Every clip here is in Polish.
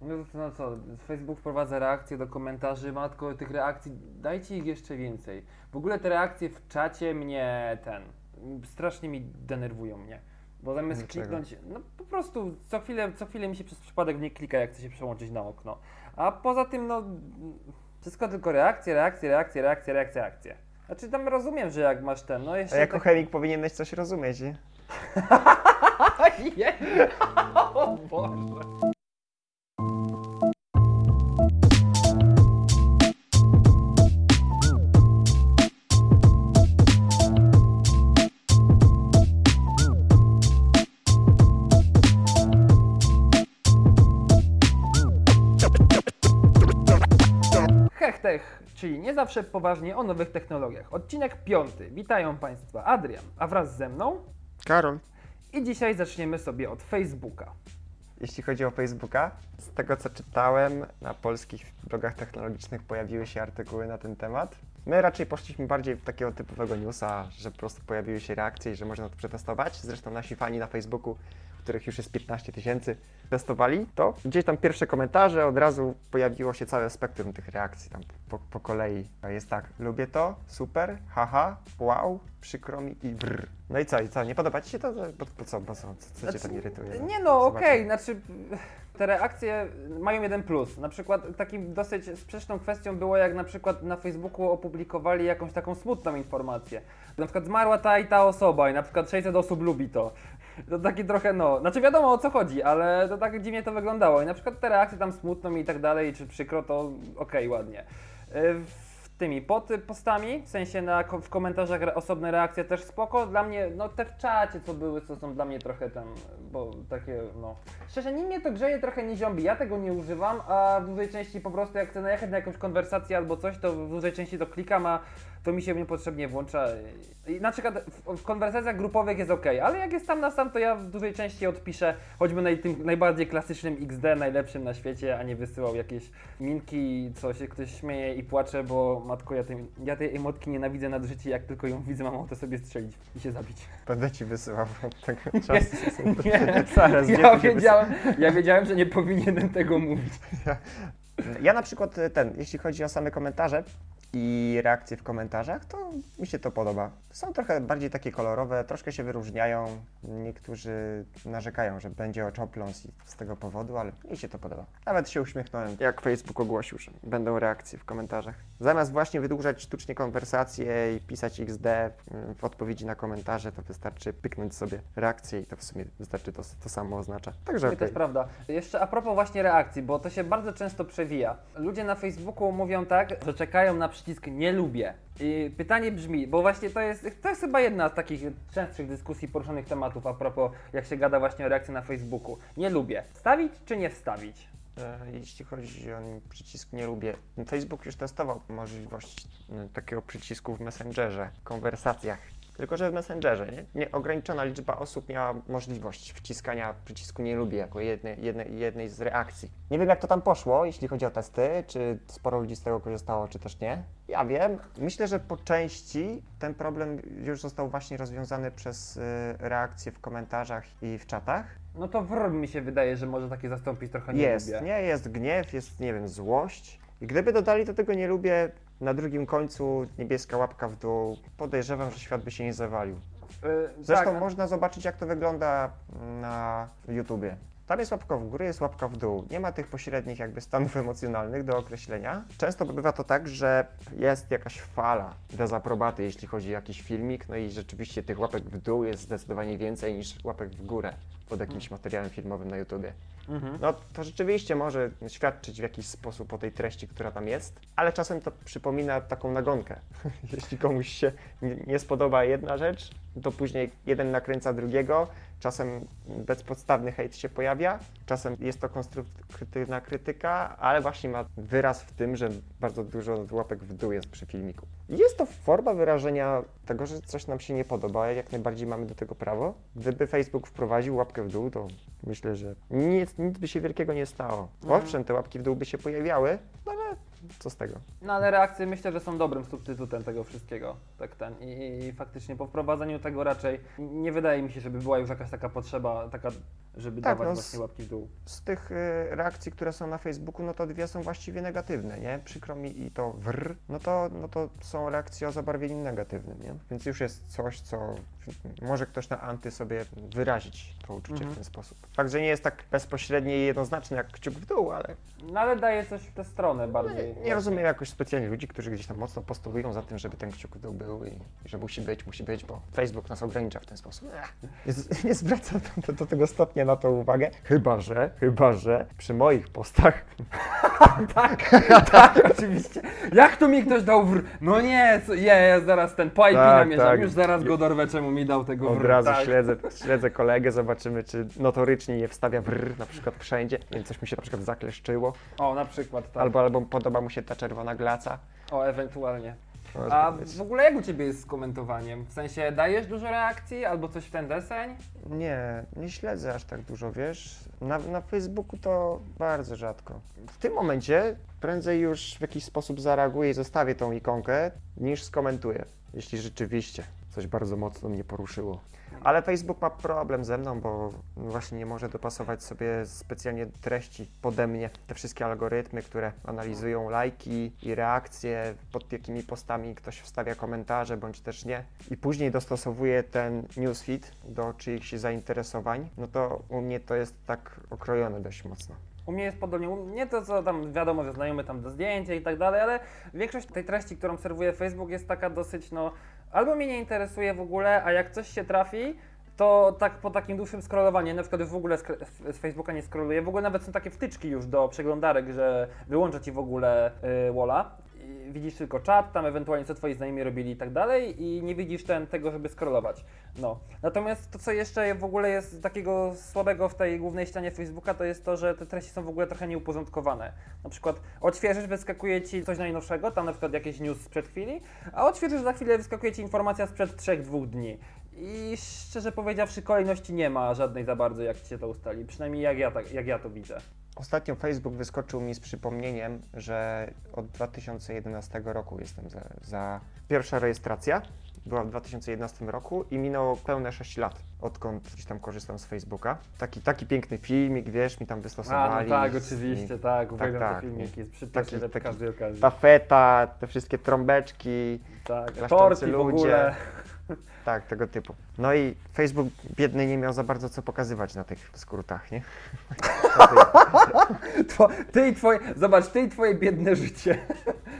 No to no co, Facebook wprowadza reakcje do komentarzy, matko, tych reakcji, dajcie ich jeszcze więcej. W ogóle te reakcje w czacie mnie ten, strasznie mi denerwują mnie. Bo zamiast Dlaczego? kliknąć, no po prostu co chwilę, co chwilę mi się przez przypadek nie klika, jak chce się przełączyć na okno. A poza tym, no, wszystko tylko reakcje, reakcje, reakcje, reakcje, reakcje, reakcje. Znaczy tam rozumiem, że jak masz ten, no A jeszcze... jako tak- chemik powinieneś coś rozumieć, nie? O Boże. Czyli nie zawsze poważnie o nowych technologiach. Odcinek piąty. Witają Państwa Adrian, a wraz ze mną Karol. i dzisiaj zaczniemy sobie od Facebooka. Jeśli chodzi o Facebooka, z tego co czytałem, na polskich blogach technologicznych pojawiły się artykuły na ten temat. My raczej poszliśmy bardziej w takiego typowego newsa, że po prostu pojawiły się reakcje i że można to przetestować. Zresztą nasi fani na Facebooku, których już jest 15 tysięcy, testowali to. Gdzieś tam pierwsze komentarze, od razu pojawiło się całe spektrum tych reakcji tam po, po kolei. Jest tak, lubię to, super, haha, wow, przykro mi i brr. No i co, i co, nie podoba Ci się to? Po, po co, po co, co, co Cię tam irytuje? Znaczy, Nie no, okej, znaczy te reakcje mają jeden plus. Na przykład takim dosyć sprzeczną kwestią było, jak na przykład na Facebooku opublikowali jakąś taką smutną informację. Na przykład zmarła ta i ta osoba i na przykład 600 osób lubi to. To taki trochę no, znaczy wiadomo o co chodzi, ale to tak dziwnie to wyglądało. I na przykład te reakcje tam smutną i tak dalej, czy przykro, to okej, ładnie. Tymi pod postami, w sensie na, w komentarzach re, osobne reakcje też spoko. Dla mnie, no te w czacie co były, to są dla mnie trochę tam, bo takie, no. Szczerze, nie mnie to grzeje trochę nie ziąbi, ja tego nie używam, a w dużej części po prostu jak chcę najechać na jakąś konwersację albo coś, to w dużej części to klikam, a to mi się niepotrzebnie włącza. I na przykład w, w konwersacjach grupowych jest ok, ale jak jest tam na sam, to ja w dużej części odpiszę choćby tym najbardziej klasycznym XD, najlepszym na świecie, a nie wysyłał jakieś minki, co się ktoś śmieje i płacze, bo matko, ja tej, ja tej emotki nienawidzę nad życie, jak tylko ją widzę, mam ochotę sobie strzelić i się zabić. Będę ci wysyłał tego czasu. Nie, Zaraz, ja dziękuję. wiedziałem, ja wiedziałem, że nie powinienem tego mówić. Ja na przykład y, ten, jeśli chodzi o same komentarze i reakcje w komentarzach, to mi się to podoba. Są trochę bardziej takie kolorowe, troszkę się wyróżniają. Niektórzy narzekają, że będzie oczopląs z tego powodu, ale mi się to podoba. Nawet się uśmiechnąłem, jak Facebook ogłosił, że będą reakcje w komentarzach. Zamiast właśnie wydłużać sztucznie konwersacje i pisać XD y, w odpowiedzi na komentarze, to wystarczy pyknąć sobie reakcję i to w sumie wystarczy to, to samo oznacza. Także To okej. jest prawda. Jeszcze a propos właśnie reakcji, bo to się bardzo często przewija. Ludzie na Facebooku mówią tak, że czekają na przycisk nie lubię. I pytanie brzmi, bo właśnie to jest, to jest chyba jedna z takich częstszych dyskusji poruszonych tematów a propos jak się gada właśnie o reakcji na Facebooku. Nie lubię. Wstawić czy nie wstawić? E, Jeśli chodzi o przycisk nie lubię, Facebook już testował możliwość takiego przycisku w Messengerze, konwersacjach. Tylko, że w Messengerze nie? nieograniczona liczba osób miała możliwość wciskania przycisku nie lubię jako jednej, jednej, jednej z reakcji. Nie wiem jak to tam poszło, jeśli chodzi o testy, czy sporo ludzi z tego korzystało, czy też nie. Ja wiem. Myślę, że po części ten problem już został właśnie rozwiązany przez y, reakcje w komentarzach i w czatach. No to wr mi się wydaje, że może takie zastąpić trochę nie Jest, lubię. nie? Jest gniew, jest, nie wiem, złość. I gdyby dodali do tego nie lubię, na drugim końcu niebieska łapka w dół, podejrzewam, że świat by się nie zawalił. Y, Zresztą tak, można zobaczyć, jak to wygląda na YouTubie. Tam jest łapka w górę, jest łapka w dół. Nie ma tych pośrednich jakby stanów emocjonalnych do określenia. Często bywa to tak, że jest jakaś fala dezaprobaty, jeśli chodzi o jakiś filmik, no i rzeczywiście tych łapek w dół jest zdecydowanie więcej niż łapek w górę pod jakimś materiałem filmowym na YouTubie. Mhm. No to rzeczywiście może świadczyć w jakiś sposób o tej treści, która tam jest, ale czasem to przypomina taką nagonkę. Jeśli komuś się nie, spodoba jedna rzecz, to później jeden nakręca drugiego, czasem bezpodstawny hejt się pojawia, czasem jest to konstruktywna krytyka, ale właśnie ma wyraz w tym, że bardzo dużo łapek w dół jest przy filmiku. Jest to forma wyrażenia tego, że coś nam się nie podoba, jak najbardziej mamy do tego prawo. Gdyby Facebook wprowadził łapkę w dół, to myślę, że nic, nic by się wielkiego nie stało. Mhm. Owszem, te łapki w dół by się pojawiały, no ale co z tego? No ale reakcje myślę, że są dobrym substytutem tego wszystkiego. Tak ten. I, I faktycznie po wprowadzeniu tego raczej nie wydaje mi się, żeby była już jakaś taka potrzeba, taka, żeby Tak, dawać no, właśnie łapki w dół. Z tych y, reakcji, które są na Facebooku, no to dwie są właściwie negatywne, nie? Przykro mi i to wr, no to, no to są reakcje o zabarwieniu negatywnym, nie? Więc już jest coś, co może ktoś na anty sobie wyrazić to uczucie Mhm. w ten sposób. Fakt, że nie jest tak bezpośrednie i jednoznaczne jak kciuk w dół, ale No ale daje coś w tę stronę bardziej. Nie, rozumiem jakoś specjalnie ludzi, którzy gdzieś tam mocno postulują za tym, żeby ten kciuk w dół był i, i że musi być, musi być, bo Facebook nas ogranicza w ten sposób. Nie, nie zwracam do, do tego stopnia na to uwagę, chyba że, chyba że przy moich postach tak, tak, oczywiście. Jak tu mi ktoś dał wr... No nie, co... je, ja zaraz ten po IP Tak, namierzam, tak. już zaraz go dorwę, czemu mi dał tego Od wr. razu tak. śledzę, śledzę kolegę, zobaczymy, czy notorycznie nie wstawia brr na przykład wszędzie, wiem, coś mi się na przykład zakleszczyło, O, na przykład, tak. albo, albo podoba mu się ta czerwona glaca. O, ewentualnie. Może A być. w ogóle jak u Ciebie jest z komentowaniem? W sensie dajesz dużo reakcji albo coś w ten deseń? Nie, nie śledzę aż tak dużo, wiesz. Na, na Facebooku to bardzo rzadko. W tym momencie prędzej już w jakiś sposób zareaguję i zostawię tą ikonkę, niż skomentuję, jeśli rzeczywiście coś bardzo mocno mnie poruszyło. Ale Facebook ma problem ze mną, bo właśnie nie może dopasować sobie specjalnie treści pode mnie. Te wszystkie algorytmy, które analizują lajki i reakcje, pod jakimi postami ktoś wstawia komentarze, bądź też nie. I później dostosowuje ten newsfeed do czyichś zainteresowań, no to u mnie to jest tak okrojone dość mocno. U mnie jest podobnie, u mnie to co tam wiadomo, że znajomy tam do zdjęcia i tak dalej, ale większość tej treści, którą serwuje Facebook jest taka dosyć, no, albo mnie nie interesuje w ogóle, a jak coś się trafi, to tak po takim dłuższym scrollowaniu, na przykład w ogóle z Facebooka nie scrolluję, w ogóle nawet są takie wtyczki już do przeglądarek, że wyłącza Ci w ogóle y, walla, widzisz tylko czat, tam ewentualnie co Twoi znajomi robili i tak dalej i nie widzisz ten, tego, żeby scrollować. No. Natomiast to, co jeszcze w ogóle jest takiego słabego w tej głównej ścianie Facebooka, to jest to, że te treści są w ogóle trochę nieuporządkowane. Na przykład odświeżysz, wyskakuje Ci coś najnowszego, tam na przykład jakieś news sprzed chwili, a odświeżysz za chwilę, wyskakuje Ci informacja sprzed 3-2 dni. I szczerze powiedziawszy, kolejności nie ma żadnej za bardzo, jak się to ustali. Przynajmniej jak ja, tak, jak ja to widzę. Ostatnio Facebook wyskoczył mi z przypomnieniem, że od 2011 roku jestem za, za pierwsza rejestracja. Była w 2011 roku i minęło pełne 6 lat, odkąd gdzieś tam korzystam z Facebooka. Taki, taki piękny filmik, wiesz, mi tam A, wystosowali. no tak, z- i oczywiście, tak. Uwielbiam tak, te filmiki z taki- przytyczne przy taki- każdej okazji. Ta feta, te wszystkie trąbeczki, Tak, klaszczący torki w ludzie. ogóle. tak, tego typu. No i Facebook biedny nie miał za bardzo co pokazywać na tych skrótach, nie? Two, ty i twoje, zobacz, ty i twoje biedne życie.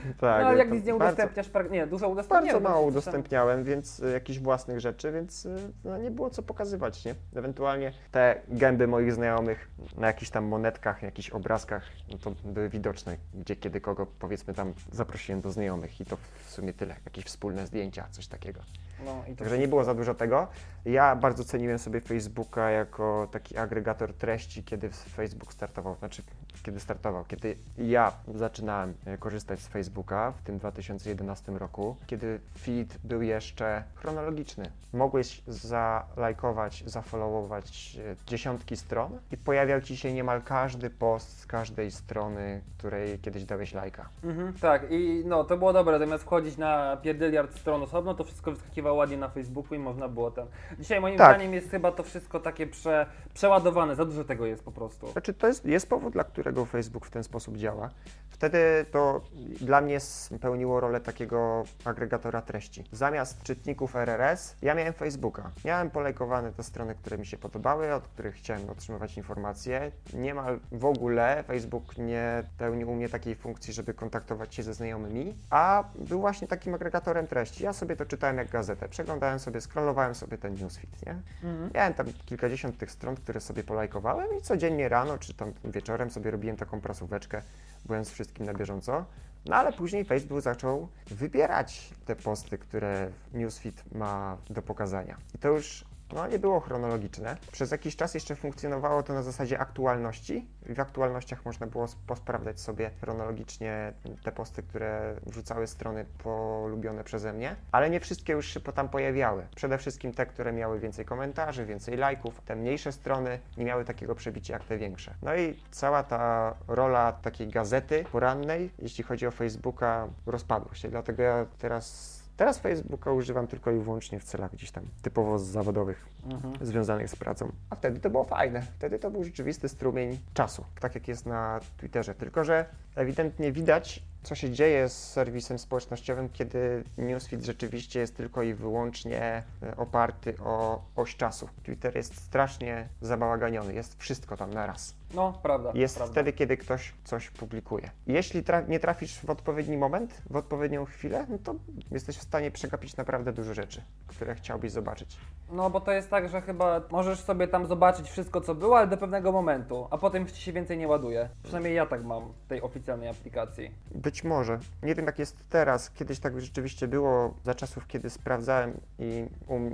tak, no ale jak nic nie bardzo- udostępniasz, pra- nie, dużo udostępniasz. Bardzo mało udostępniałem, więc y, jakichś własnych rzeczy, więc y, no, nie było co pokazywać, nie? Ewentualnie te gęby moich znajomych na jakichś tam monetkach, jakichś obrazkach, no to były widoczne, gdzie kiedy kogo powiedzmy tam zaprosiłem do znajomych i to w sumie tyle, jakieś wspólne zdjęcia, coś takiego. No, i to Także nie było za dużo tego. Ja bardzo ceniłem sobie Facebooka jako taki agregator treści, kiedy Facebook startował, znaczy kiedy startował, kiedy ja zaczynałem e, korzystać z Facebooka w tym 2011 roku, kiedy feed był jeszcze chronologiczny. Mogłeś zalajkować, zafollowować e, dziesiątki stron i pojawiał ci się niemal każdy post z każdej strony, której kiedyś dałeś lajka. Mhm, tak, i no to było dobre, zamiast wchodzić na pierdyliard stron osobno, to wszystko wyskakiwało ładnie na Facebooku i można było tam. Dzisiaj moim Tak. zdaniem jest chyba to wszystko takie prze, przeładowane, za dużo tego jest po prostu. Znaczy, to jest, jest powód, dla którego Facebook w ten sposób działa. Wtedy to dla mnie spełniło rolę takiego agregatora treści. Zamiast czytników RRS, ja miałem Facebooka. Miałem polajkowane te strony, które mi się podobały, od których chciałem otrzymywać informacje. Niemal w ogóle Facebook nie pełnił u mnie takiej funkcji, żeby kontaktować się ze znajomymi, a był właśnie takim agregatorem treści. Ja sobie to czytałem jak gazetę. Przeglądałem sobie, scrollowałem sobie ten newsfeed, nie? Mhm. Miałem tam kilkadziesiąt tych stron, które sobie polajkowałem i codziennie rano czy tam wieczorem sobie robiłem taką prasóweczkę, byłem z wszystkim na bieżąco. No ale później Facebook zaczął wybierać te posty, które newsfeed ma do pokazania. I to już no nie było chronologiczne. Przez jakiś czas jeszcze funkcjonowało to na zasadzie aktualności w aktualnościach można było posprawdzać sobie chronologicznie te posty, które wrzucały strony polubione przeze mnie, ale nie wszystkie już się tam pojawiały. Przede wszystkim te, które miały więcej komentarzy, więcej lajków, te mniejsze strony nie miały takiego przebicia jak te większe. No i cała ta rola takiej gazety porannej, jeśli chodzi o Facebooka, rozpadła się, dlatego ja teraz Teraz Facebooka używam tylko i wyłącznie w celach gdzieś tam typowo zawodowych, Mhm. związanych z pracą. A wtedy to było fajne. Wtedy to był rzeczywisty strumień czasu, tak jak jest na Twitterze. Tylko, że ewidentnie widać, co się dzieje z serwisem społecznościowym, kiedy newsfeed rzeczywiście jest tylko i wyłącznie e, oparty o oś czasu. Twitter jest strasznie zabałaganiony, jest wszystko tam na raz. No, prawda. Jest prawda. wtedy, kiedy ktoś coś publikuje. Jeśli tra- nie trafisz w odpowiedni moment, w odpowiednią chwilę, no to jesteś w stanie przegapić naprawdę dużo rzeczy, które chciałbyś zobaczyć. No, bo to jest tak, że chyba możesz sobie tam zobaczyć wszystko, co było, ale do pewnego momentu, a potem ci się więcej nie ładuje. Przynajmniej ja tak mam w tej oficjalnej aplikacji. Być może. Nie wiem, jak jest teraz. Kiedyś tak rzeczywiście było za czasów, kiedy sprawdzałem i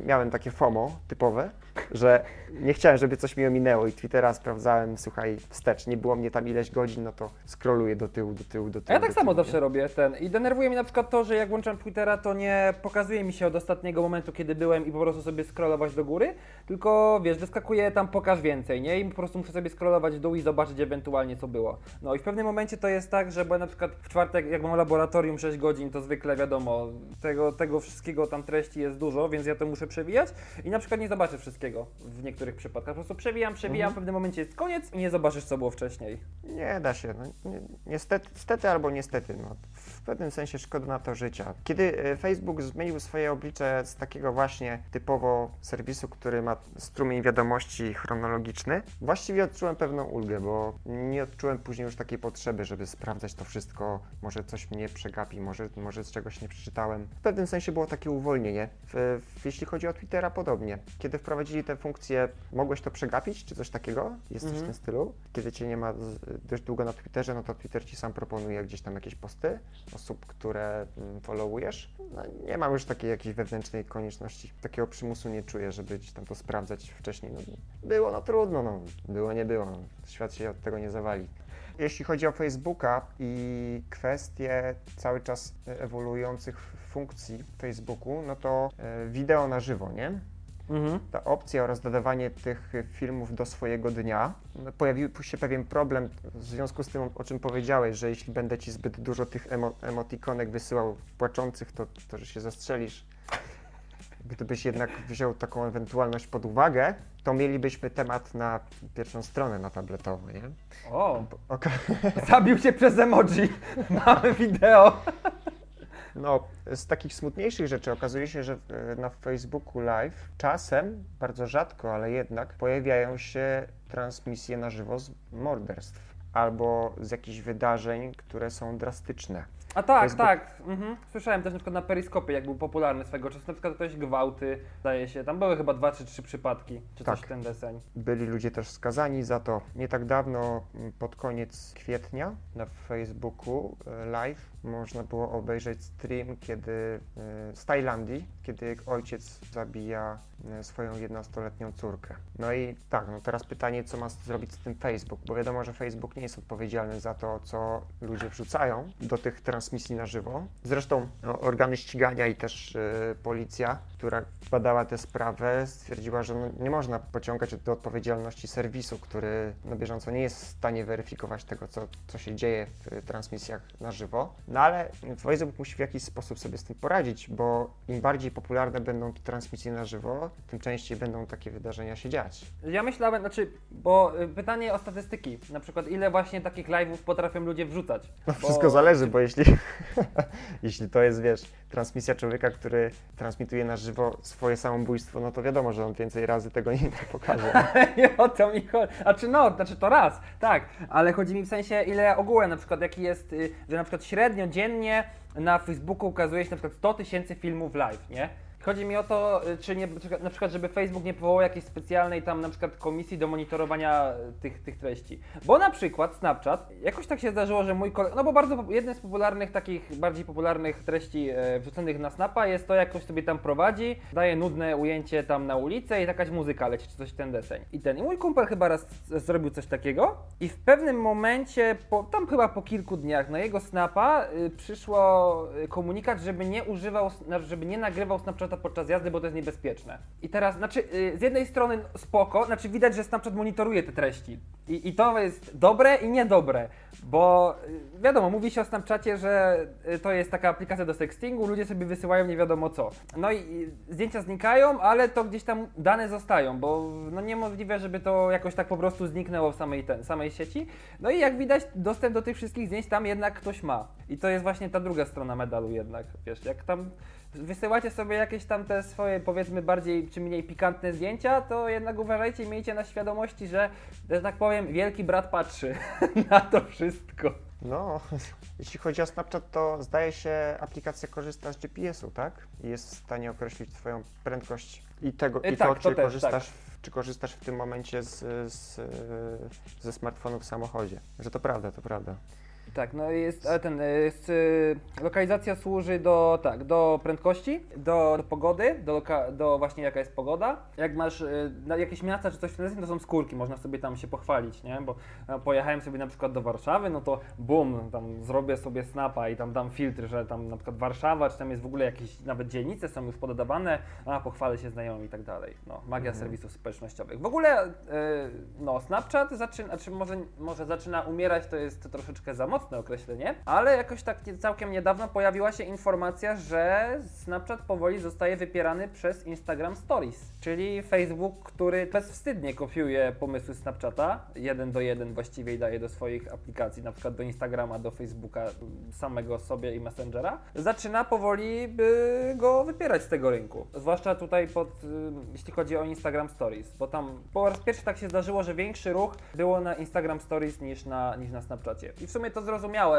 miałem takie FOMO typowe, że nie chciałem, żeby coś mi ominęło i Twittera sprawdzałem, słuchaj, wstecz. Nie było mnie tam ileś godzin, no to scrolluję do tyłu, do tyłu, do tyłu. A ja tak do samo tyłu, zawsze robię ten. I denerwuje mnie na przykład to, że jak włączam Twittera, to nie pokazuje mi się od ostatniego momentu, kiedy byłem i po prostu sobie scrollować do góry, tylko wiesz, wyskakuje tam pokaż więcej, nie? I po prostu muszę sobie scrollować w dół i zobaczyć ewentualnie co było. No i w pewnym momencie to jest tak, że bo ja na przykład w czwartek, jak mam laboratorium 6 godzin, to zwykle wiadomo, tego, tego wszystkiego tam treści jest dużo, więc ja to muszę przewijać i na przykład nie zobaczę wszystkiego w niektórych przypadkach. Po prostu przewijam, przewijam, w pewnym momencie jest koniec i nie zobaczysz co było wcześniej. Nie da się. No, ni- niestety, niestety albo niestety. No, w pewnym sensie szkoda na to życia. Kiedy e, Facebook zmienił swoje oblicze z takiego właśnie typowo serwisu, który ma strumień wiadomości chronologiczny, właściwie odczułem pewną ulgę, bo nie odczułem później już takiej potrzeby, żeby sprawdzać to wszystko. Może coś mnie przegapi, może, może z czegoś nie przeczytałem. W pewnym sensie było takie uwolnienie. W, w, jeśli chodzi o Twittera, podobnie. Kiedy wprowadzili tę funkcję, mogłeś to przegapić, czy coś takiego? Jest coś w Mhm. tym stylu? Kiedy cię nie ma dość długo na Twitterze, no to Twitter ci sam proponuje gdzieś tam jakieś posty osób, które mm, followujesz. No, nie mam już takiej jakiejś wewnętrznej konieczności, takiego przymusu nie czuję, żeby gdzieś tam to sprawdzać wcześniej. No, było, no trudno, no, było, nie było. Świat się od tego nie zawali. Jeśli chodzi o Facebooka i kwestie cały czas ewoluujących funkcji Facebooku, no to e, wideo na żywo, nie? Mhm. ta opcja oraz dodawanie tych filmów do swojego dnia, pojawił się pewien problem w związku z tym, o czym powiedziałeś, że jeśli będę ci zbyt dużo tych emo emotikonek wysyłał płaczących, to, to że się zastrzelisz. Gdybyś jednak wziął taką ewentualność pod uwagę, to mielibyśmy temat na pierwszą stronę na tabletowo, nie? O, Oka- zabił się przez emoji. Mamy wideo. No, z takich smutniejszych rzeczy okazuje się, że e, na Facebooku Live czasem, bardzo rzadko, ale jednak pojawiają się transmisje na żywo z morderstw albo z jakichś wydarzeń, które są drastyczne. A tak, Facebook- tak. Mhm. Słyszałem też na przykład na Periskopie, jak był popularny swego czasu, na przykład ktoś gwałty, zdaje się. Tam były chyba dwa czy trzy przypadki, czy coś Tak. w ten deseń. Byli ludzie też skazani za to. Nie tak dawno, pod koniec kwietnia, na Facebooku e, live można było obejrzeć stream, kiedy e, z Tajlandii, kiedy ojciec zabija e, swoją 11-letnią córkę. No i tak, no teraz pytanie, co ma zrobić z tym Facebook, bo wiadomo, że Facebook nie jest odpowiedzialny za to, co ludzie wrzucają do tych transmisji na żywo. Zresztą no, organy ścigania i też e, policja, która badała tę sprawę, stwierdziła, że no, nie można pociągać do odpowiedzialności serwisu, który na bieżąco nie jest w stanie weryfikować tego, co, co się dzieje w transmisjach na żywo. No ale Facebook musi w jakiś sposób sobie z tym poradzić, bo im bardziej popularne będą transmisje na żywo, tym częściej będą takie wydarzenia się dziać. Ja myślałem, znaczy, bo y, pytanie o statystyki, na przykład ile właśnie takich live'ów potrafią ludzie wrzucać. No Bo- wszystko zależy, bo jeśli, jeśli to jest, wiesz, transmisja człowieka, który transmituje na żywo swoje samobójstwo, no to wiadomo, że on więcej razy tego nie pokaże. nie o to mi chodzi. A czy no, znaczy to raz, tak, ale chodzi mi w sensie ile ogółem na przykład jaki jest, y, że na przykład średnio dziennie na Facebooku ukazuje się na przykład 100 tysięcy filmów live, nie? Chodzi mi o to, y, czy nie, na przykład, żeby Facebook nie powołał jakiejś specjalnej tam na przykład komisji do monitorowania tych, tych treści. Bo na przykład Snapchat, jakoś tak się zdarzyło, że mój kolega, no bo bardzo, jednym z popularnych takich, bardziej popularnych treści e, wrzuconych na Snapa jest to, jak ktoś sobie tam prowadzi, daje nudne ujęcie tam na ulicę i jakaś muzyka leci, czy coś ten deseń. I ten, i mój kumpel chyba raz zrobił coś takiego i w pewnym momencie, po, tam chyba po kilku dniach, na jego Snapa y, przyszło y, komunikat, żeby nie używał, żeby nie nagrywał Snapchata podczas jazdy, bo to jest niebezpieczne. I teraz, znaczy, y, z jednej strony spoko, znaczy widać, że Snapchat monitoruje te treści. I, I to jest dobre i niedobre, bo y, wiadomo, mówi się o Snapchacie, że y, to jest taka aplikacja do sextingu, ludzie sobie wysyłają nie wiadomo co. No i zdjęcia znikają, ale to gdzieś tam dane zostają, bo no niemożliwe, żeby to jakoś tak po prostu zniknęło w samej, ten, samej sieci. No i jak widać, dostęp do tych wszystkich zdjęć tam jednak ktoś ma. I to jest właśnie ta druga strona medalu jednak, wiesz, jak tam wysyłacie sobie jakieś tam te swoje, powiedzmy, bardziej czy mniej pikantne zdjęcia, to jednak uważajcie i miejcie na świadomości, że, że tak powiem, wielki brat patrzy na to wszystko. No, jeśli chodzi o Snapchat, to zdaje się aplikacja korzysta z GPS-u, tak? I jest w stanie określić Twoją prędkość i tego, E, i tak, to, to czy, też, korzystasz, w- czy korzystasz w tym momencie z, z, ze smartfonu w samochodzie. Że to prawda, to prawda. Tak, no jest, ale ten, jest, y, lokalizacja służy do, tak, do prędkości, do, do pogody, do, loka, do właśnie jaka jest pogoda. Jak masz y, na jakieś miasta czy coś w ten deseń, to są skórki, można sobie tam się pochwalić, nie? Bo no, pojechałem sobie na przykład do Warszawy, no to bum, tam zrobię sobie snapa i tam dam filtr, że tam na przykład Warszawa, czy tam jest w ogóle jakieś nawet dzielnice są już podawane, a pochwalę się znajomym i tak dalej. No, magia Mhm. serwisów społecznościowych. W ogóle, y, no, Snapchat zaczyna, czy może, może zaczyna umierać, to jest troszeczkę za mocne określenie, ale jakoś tak całkiem niedawno pojawiła się informacja, że Snapchat powoli zostaje wypierany przez Instagram Stories, czyli Facebook, który bezwstydnie kopiuje pomysły Snapchata, jeden do jeden właściwie i daje do swoich aplikacji, na przykład do Instagrama, do Facebooka, m, samego sobie i Messengera, zaczyna powoli by go wypierać z tego rynku. Zwłaszcza tutaj pod, jeśli chodzi o Instagram Stories, bo tam po raz pierwszy tak się zdarzyło, że większy ruch było na Instagram Stories niż na, niż na Snapchacie. I w sumie to zrozumiałe,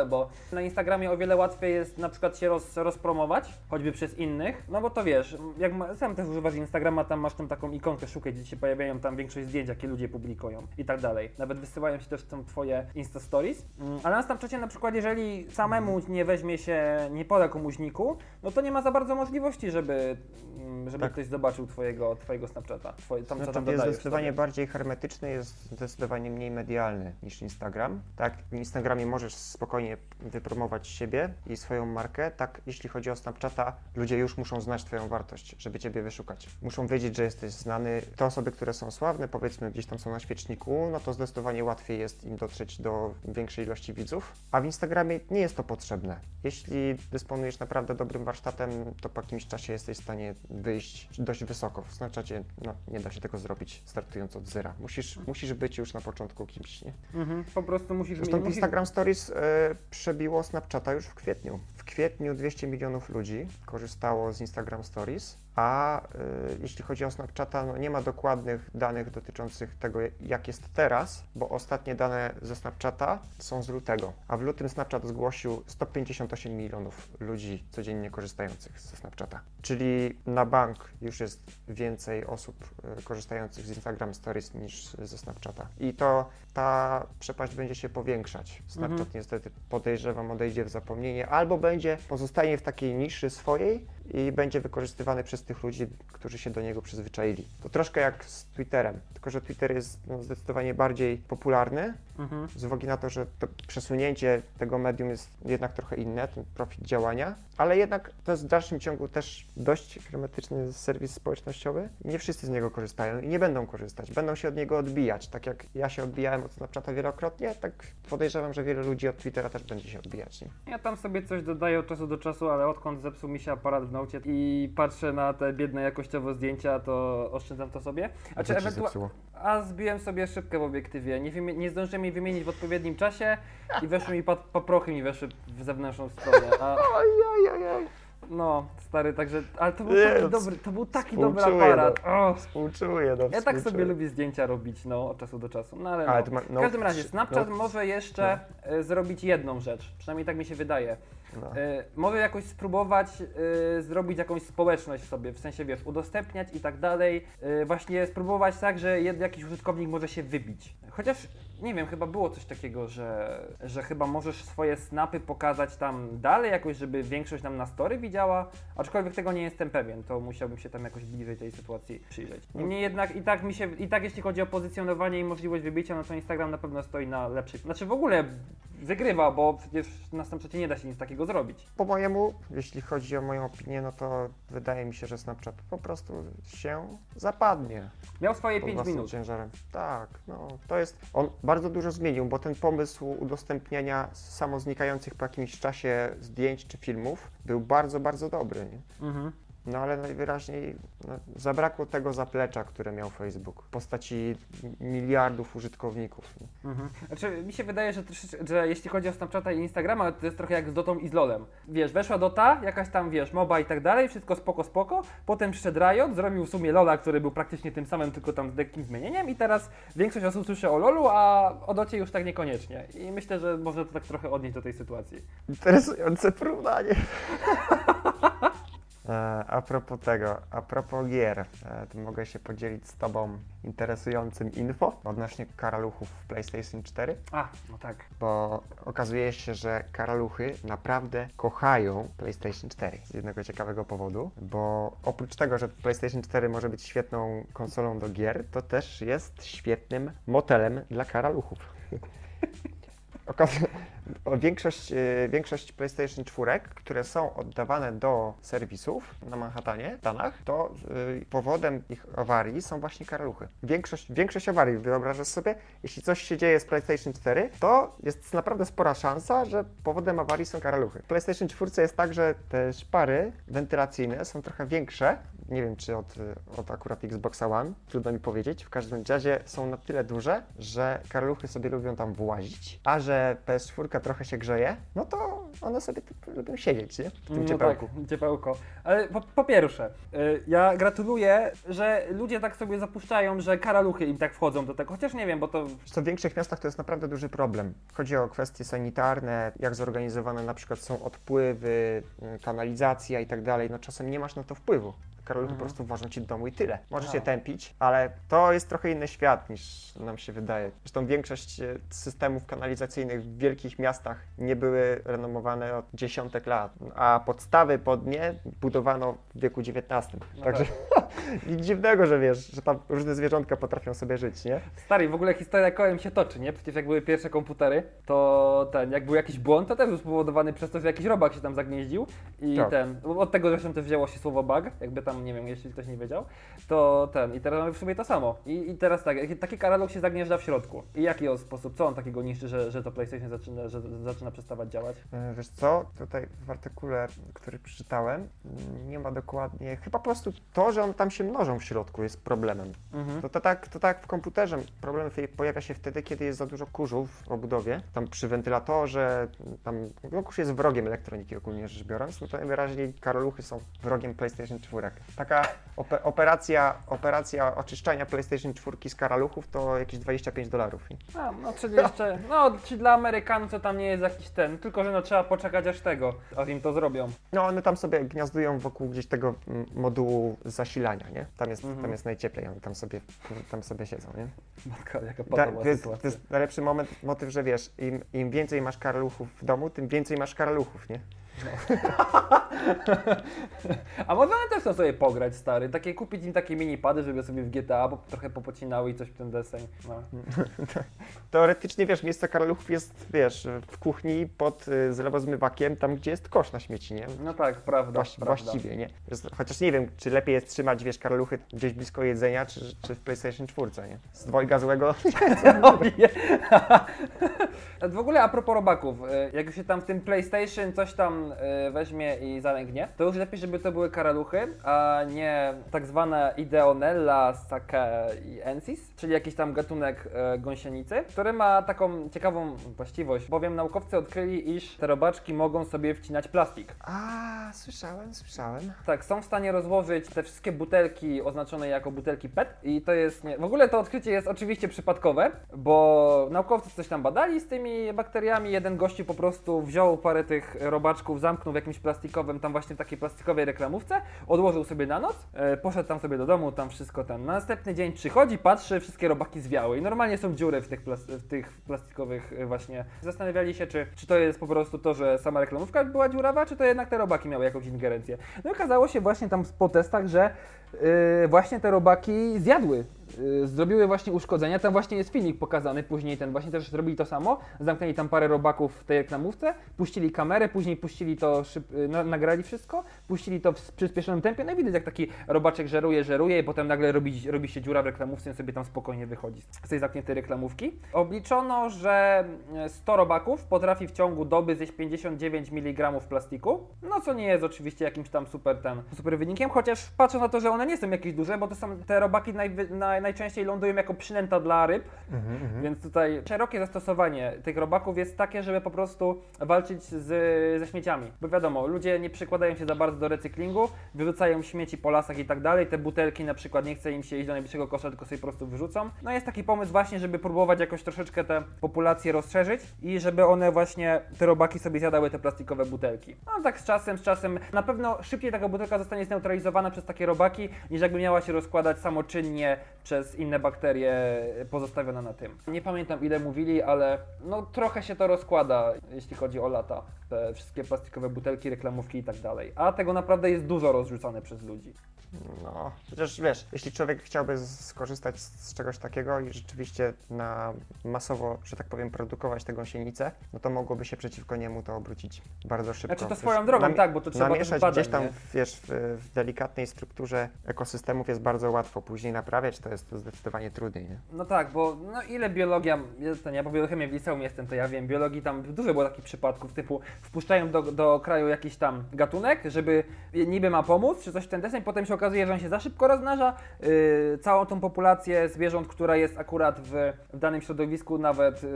bo na Instagramie o wiele łatwiej jest na przykład się roz, rozpromować, choćby przez innych, no bo to wiesz, jak ma, sam też używasz Instagrama, tam masz tam taką ikonkę szukaj, gdzie się pojawiają tam większość zdjęć, jakie ludzie publikują i tak dalej. Nawet wysyłają się też tam twoje Insta Stories, Mm, ale na Snapchacie na przykład, jeżeli samemu nie weźmie się, nie poda komuś niku, no to nie ma za bardzo możliwości, żeby, mm, żeby Tak. ktoś zobaczył twojego, twojego Snapchata, twoje, tam co tam Snapchat jest zdecydowanie bardziej hermetyczny, jest zdecydowanie mniej medialny niż Instagram. Tak, w Instagramie możesz spokojnie wypromować siebie i swoją markę. Tak, jeśli chodzi o Snapchata, ludzie już muszą znać Twoją wartość, żeby Ciebie wyszukać. Muszą wiedzieć, że jesteś znany. Te osoby, które są sławne, powiedzmy gdzieś tam są na świeczniku, no to zdecydowanie łatwiej jest im dotrzeć do większej ilości widzów. A w Instagramie nie jest to potrzebne. Jeśli dysponujesz naprawdę dobrym warsztatem, to po jakimś czasie jesteś w stanie wyjść dość wysoko. W Snapchacie no, nie da się tego zrobić startując od zera. Musisz, musisz być już na początku kimś. Nie? Mhm, po prostu musisz Zresztą musisz- Instagram Stories e, przebiło Snapchata już w kwietniu. W kwietniu 200 milionów ludzi korzystało z Instagram Stories, a e, jeśli chodzi o Snapchata, no nie ma dokładnych danych dotyczących tego, jak jest teraz, bo ostatnie dane ze Snapchata są z lutego, a w lutym Snapchat zgłosił 158 milionów ludzi codziennie korzystających ze Snapchata. Czyli na bank już jest więcej osób e, korzystających z Instagram Stories niż ze Snapchata. I to ta przepaść będzie się powiększać. Snapchat Mhm. niestety podejrzewam odejdzie w zapomnienie, albo będzie pozostanie w takiej niszy swojej i będzie wykorzystywany przez tych ludzi, którzy się do niego przyzwyczaili. To troszkę jak z Twitterem, tylko że Twitter jest no, zdecydowanie bardziej popularny, Mhm. z uwagi na to, że to przesunięcie tego medium jest jednak trochę inne, ten profil działania, ale jednak to jest w dalszym ciągu też dość hermetyczny serwis społecznościowy. Nie wszyscy z niego korzystają i nie będą korzystać, będą się od niego odbijać. Tak jak ja się odbijałem od Snapchata wielokrotnie, tak podejrzewam, że wiele ludzi od Twittera też będzie się odbijać. Nie? Ja tam sobie coś dodaję od czasu do czasu, ale odkąd zepsuł mi się aparat w Nocie i patrzę na te biedne jakościowo zdjęcia, to oszczędzam to sobie. A, czy Co ci ewentua- zepsuło? A zbiłem sobie szybkę w obiektywie. Nie, wymi- nie zdążyłem jej wymienić w odpowiednim czasie i weszły mi pa- paprochy mi weszły w zewnętrzną stronę. A, No, stary, także, ale to był taki no, dobry, to był taki dobry współczuję, aparat. O, Współczuję, no ja tak sobie lubię zdjęcia robić, no, od czasu do czasu, no ale, Ale no. ma- W no, każdym razie, Snapchat no. może jeszcze e, zrobić jedną rzecz, przynajmniej tak mi się wydaje. No. Może jakoś spróbować e, zrobić jakąś społeczność sobie, w sensie wiesz, udostępniać i tak dalej. E, właśnie spróbować tak, że jed, jakiś użytkownik może się wybić. Chociaż nie wiem, chyba było coś takiego, że, że chyba możesz swoje snapy pokazać tam dalej, jakoś, żeby większość nam na story widziała. Aczkolwiek tego nie jestem pewien, to musiałbym się tam jakoś bliżej tej sytuacji przyjrzeć. Niemniej jednak i tak mi się, i tak jeśli chodzi o pozycjonowanie i możliwość wybicia, no to Instagram na pewno stoi na lepszej. Znaczy w ogóle wygrywa, bo przecież na Snapchacie nie da się nic takiego zrobić. Po mojemu, jeśli chodzi o moją opinię, no to wydaje mi się, że Snapchat po prostu się zapadnie. Miał swoje pod 5 własnym minut. ciężarem. Tak, no to jest. On bardzo dużo zmienił, bo ten pomysł udostępniania samoznikających po jakimś czasie zdjęć czy filmów był bardzo, bardzo dobry. Nie? Mhm. No ale najwyraźniej no, zabrakło tego zaplecza, które miał Facebook w postaci miliardów użytkowników. Mhm. Znaczy, mi się wydaje, że, że jeśli chodzi o Snapchata i Instagrama, to jest trochę jak z Dotą i z LoLem. Wiesz, weszła Dota, jakaś tam, wiesz, MOBA i tak dalej, wszystko spoko, spoko. Potem przyszedł Riot, zrobił w sumie LoLa, który był praktycznie tym samym, tylko tam z lekkim zmienieniem i teraz większość osób słyszy o LoLu, a o Docie już tak niekoniecznie. I myślę, że można to tak trochę odnieść do tej sytuacji. Interesujące porównanie. E, A propos tego, a propos gier, e, to mogę się podzielić z Tobą interesującym info odnośnie karaluchów w PlayStation 4, A, no tak. bo okazuje się, że karaluchy naprawdę kochają PlayStation 4 z jednego ciekawego powodu, bo oprócz tego, że PlayStation 4 może być świetną konsolą do gier, to też jest świetnym motelem dla karaluchów. Okaz- o większość, e, większość PlayStation 4, które są oddawane do serwisów na Manhattanie, w Stanach, to e, powodem ich awarii są właśnie karaluchy. Większość, większość awarii, wyobrażasz sobie, jeśli coś się dzieje z PlayStation 4, to jest naprawdę spora szansa, że powodem awarii są karaluchy. W PlayStation 4 jest tak, że te szpary wentylacyjne są trochę większe, nie wiem czy od, od akurat Xboxa One, trudno mi powiedzieć, w każdym razie są na tyle duże, że karaluchy sobie lubią tam włazić, a że PS4 trochę się grzeje, no to one sobie lubią siedzieć, nie? W tym No ciepełku. Tak, ciepełko. Ale po, po pierwsze, y, ja gratuluję, że ludzie tak sobie zapuszczają, że karaluchy im tak wchodzą do tego. Chociaż nie wiem, bo to co, w większych miastach to jest naprawdę duży problem. Chodzi o kwestie sanitarne, jak zorganizowane na przykład są odpływy, y, kanalizacja i tak dalej. No czasem nie masz na to wpływu. Karaluchy Mhm. po prostu ważą ci do domu i tyle. Możesz się tępić, ale to jest trochę inny świat niż nam się wydaje. Zresztą większość e, systemów kanalizacyjnych w wielkich miastach nie były renomowane od dziesiątek lat, a podstawy pod nie budowano w wieku XIX. No Także nic dziwnego, że wiesz, że tam różne zwierzątka potrafią sobie żyć, nie? Stary, w ogóle historia kołem się toczy, nie? Przecież jak były pierwsze komputery, to ten, jak był jakiś błąd, to też był spowodowany przez to, że jakiś robak się tam zagnieździł i Tak. ten, od tego zresztą też wzięło się słowo bug, jakby tam, nie wiem, jeśli ktoś nie wiedział, to ten, i teraz mamy w sumie to samo. I, i teraz tak, taki karalog się zagnieżdża w środku. I jaki on sposób, co on takiego niszczy, że, że to PlayStation zaczyna, że zaczyna przestawać działać? E, Wiesz co, tutaj w artykule, który przeczytałem, nie ma dokładnie, chyba po prostu to, że one tam się mnożą w środku jest problemem. Mhm. To, to, tak, to tak w komputerze problem pojawia się wtedy, kiedy jest za dużo kurzu w obudowie, tam przy wentylatorze, tam, no kurz jest wrogiem elektroniki ogólnie rzecz biorąc, no to najwyraźniej karoluchy są wrogiem PlayStation 4. Taka ope- operacja, operacja oczyszczania PlayStation 4 z karaluchów to jakieś 25 dolarów. A, no czyli jeszcze, no czy dla Amerykanów to tam nie jest jakiś ten, tylko że no trzeba poczekać aż tego, aż im to zrobią. No one tam sobie gniazdują wokół gdzieś tego mm, modułu zasilania, nie? Tam jest, Mhm. tam jest najcieplej, one tam sobie, tam sobie siedzą, nie? Matka, jaka Da, to, jest, to jest najlepszy moment, motyw, że wiesz, im, im więcej masz karaluchów w domu, tym więcej masz karaluchów, nie? A może one też chcą sobie pograć, stary? Takie kupić im takie mini-pady, żeby sobie w GTA bo trochę popocinały i coś w ten deseń. No. Teoretycznie, wiesz, miejsce karaluchów jest, wiesz, w kuchni pod y, zlewozmywakiem, tam gdzie jest kosz na śmieci, nie? no tak, prawda, Właści- prawda. właściwie, nie? Chociaż nie wiem, czy lepiej jest trzymać, wiesz, karaluchy gdzieś blisko jedzenia, czy, czy w PlayStation 4, nie? Z dwojga złego w ogóle a propos robaków, y, jak już się tam w tym PlayStation coś tam y, weźmie i zalęgnie, to już lepiej, żeby to były karaluchy, a nie tak zwana Ideonella sakaiensis, czyli jakiś tam gatunek e, gąsienicy, który ma taką ciekawą właściwość, bowiem naukowcy odkryli, iż te robaczki mogą sobie wcinać plastik. A, słyszałem, słyszałem. Tak, są w stanie rozłożyć te wszystkie butelki oznaczone jako butelki PET i to jest, nie... w ogóle to odkrycie jest oczywiście przypadkowe, bo naukowcy coś tam badali z tymi bakteriami, jeden gościu po prostu wziął parę tych robaczków, zamknął w jakimś plastikowym, tam właśnie takiej plastikowej reklamówce, odłożył sobie na noc, e, poszedł tam sobie do domu, tam wszystko ten. Na następny dzień przychodzi, patrzy, wszystkie robaki zwiały i normalnie są dziury w tych, plas w tych plastikowych e, właśnie. Zastanawiali się, czy, czy to jest po prostu to, że sama reklamówka była dziurawa, czy to jednak te robaki miały jakąś ingerencję. No i okazało się właśnie tam po testach, że yy, właśnie te robaki zjadły zrobiły właśnie uszkodzenia. Tam właśnie jest filmik pokazany, później ten właśnie też zrobili to samo. Zamknęli tam parę robaków w tej reklamówce, puścili kamerę, później puścili to, szyb, y, na, nagrali wszystko, puścili to w przyspieszonym tempie. No i widać, jak taki robaczek żeruje, żeruje i potem nagle robi, robi się dziura w reklamówce i sobie tam spokojnie wychodzi z tej zamkniętej reklamówki. Obliczono, że 100 robaków potrafi w ciągu doby zjeść 59 mg plastiku, no co nie jest oczywiście jakimś tam super ten, super wynikiem, chociaż patrzę na to, że one nie są jakieś duże, bo to są te robaki najwy, naj, najczęściej lądują jako przynęta dla ryb, więc tutaj szerokie zastosowanie tych robaków jest takie, żeby po prostu walczyć z, ze śmieciami. Bo wiadomo, ludzie nie przykładają się za bardzo do recyklingu, wyrzucają śmieci po lasach i tak dalej. Te butelki na przykład nie chce im się iść do najbliższego kosza, tylko sobie po prostu wyrzucą. No jest taki pomysł właśnie, żeby próbować jakoś troszeczkę te populacje rozszerzyć i żeby one właśnie, te robaki sobie zjadały te plastikowe butelki. No tak z czasem, z czasem, na pewno szybciej taka butelka zostanie zneutralizowana przez takie robaki, niż jakby miała się rozkładać samoczynnie przez inne bakterie pozostawione na tym. Nie pamiętam ile mówili, ale no trochę się to rozkłada, jeśli chodzi o lata. Te wszystkie plastikowe butelki, reklamówki i tak dalej. A tego naprawdę jest dużo rozrzucane przez ludzi. No, chociaż wiesz, jeśli człowiek chciałby skorzystać z, czegoś takiego i rzeczywiście na masowo, że tak powiem, produkować tę gąsienicę, no to mogłoby się przeciwko niemu to obrócić bardzo szybko. Znaczy to swoją drogą, tak, bo to trzeba Namieszać badań, gdzieś tam, nie? wiesz, w, w delikatnej strukturze ekosystemów jest bardzo łatwo. Później naprawiać to jest to zdecydowanie trudniej, nie? No tak, bo no ile biologia, ten, ja po biochemii w liceum jestem, to ja wiem, biologii tam dużo było takich przypadków, typu wpuszczają do, do kraju jakiś tam gatunek, żeby niby ma pomóc, czy coś w ten deseń, potem się okazuje, że on się za szybko rozmnaża, yy, całą tą populację zwierząt, która jest akurat w, w danym środowisku nawet yy,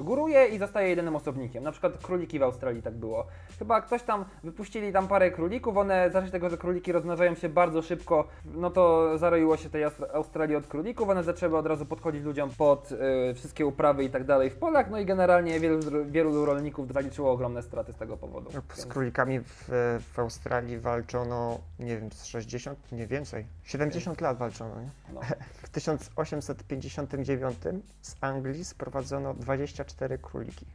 góruje i zostaje jedynym osobnikiem. Na przykład króliki w Australii tak było. Chyba ktoś tam, wypuścili tam parę królików, one z tego, że króliki rozmnażają się bardzo szybko, no to zaroiło się tej Aust- Australii od królików, one zaczęły od razu podchodzić ludziom pod y, wszystkie uprawy i tak dalej w polach, no i generalnie wielu, wielu rolników zaliczyło ogromne straty z tego powodu. Z Więc- królikami w, w Australii walczono, nie wiem, z 60, nie więcej, 70 lat walczono, nie? no. W 1859 z Anglii sprowadzono 24 króliki.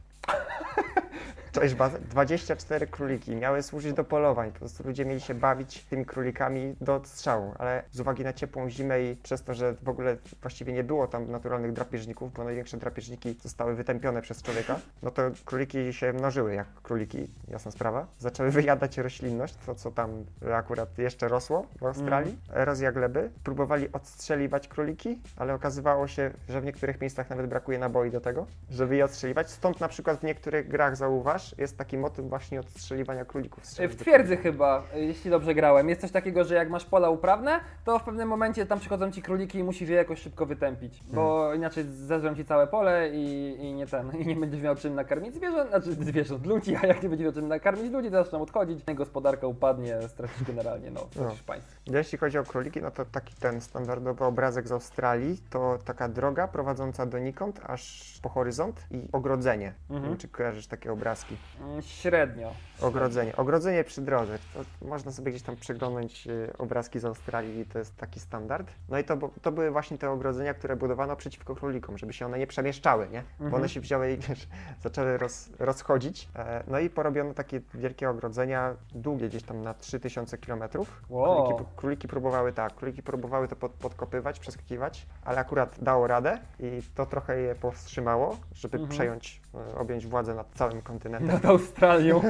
Cześć bazę. 24 króliki miały służyć do polowań. Po prostu ludzie mieli się bawić tymi królikami do odstrzału, ale z uwagi na ciepłą zimę i przez to, że w ogóle właściwie nie było tam naturalnych drapieżników, bo największe drapieżniki zostały wytępione przez człowieka, no to króliki się mnożyły jak króliki, jasna sprawa. Zaczęły wyjadać roślinność, to co tam akurat jeszcze rosło w Australii, erozja gleby. Próbowali odstrzeliwać króliki, ale okazywało się, że w niektórych miejscach nawet brakuje naboi do tego, żeby je odstrzeliwać. Stąd na przykład w niektórych grach zauważ, jest taki motyw właśnie odstrzeliwania królików. W twierdzy chyba, y, jeśli dobrze grałem, jest coś takiego, że jak masz pola uprawne, to w pewnym momencie tam przychodzą ci króliki i musisz je jakoś szybko wytępić, bo inaczej zeżrą ci całe pole i, i nie ten, i nie będziesz miał czym nakarmić zwierząt, znaczy zwierząt, ludzi, a jak nie będziesz miał czym nakarmić ludzi, to zaczną odchodzić, gospodarka upadnie, stracisz generalnie, no, stracisz państwo. Jeśli chodzi o króliki, no to taki ten standardowy obrazek z Australii, to taka droga prowadząca donikąd, aż po horyzont i ogrodzenie. Nie Mhm. czy kojarzysz takie obrazki? Mm, Średnio. Ogrodzenie. Ogrodzenie przy drodze. To można sobie gdzieś tam przeglądać y, obrazki z Australii to jest taki standard. No i to, to były właśnie te ogrodzenia, które budowano przeciwko królikom, żeby się one nie przemieszczały, nie? Bo Mhm. one się wzięły i wiesz, zaczęły roz, rozchodzić. E, no i porobiono takie wielkie ogrodzenia, długie gdzieś tam na 3000 km. Wow. Króliki, króliki próbowały tak, króliki próbowały to pod, podkopywać, przeskakiwać, ale akurat dało radę i to trochę je powstrzymało, żeby Mhm. przejąć, e, objąć władzę nad całym kontynentem. Nad Australią.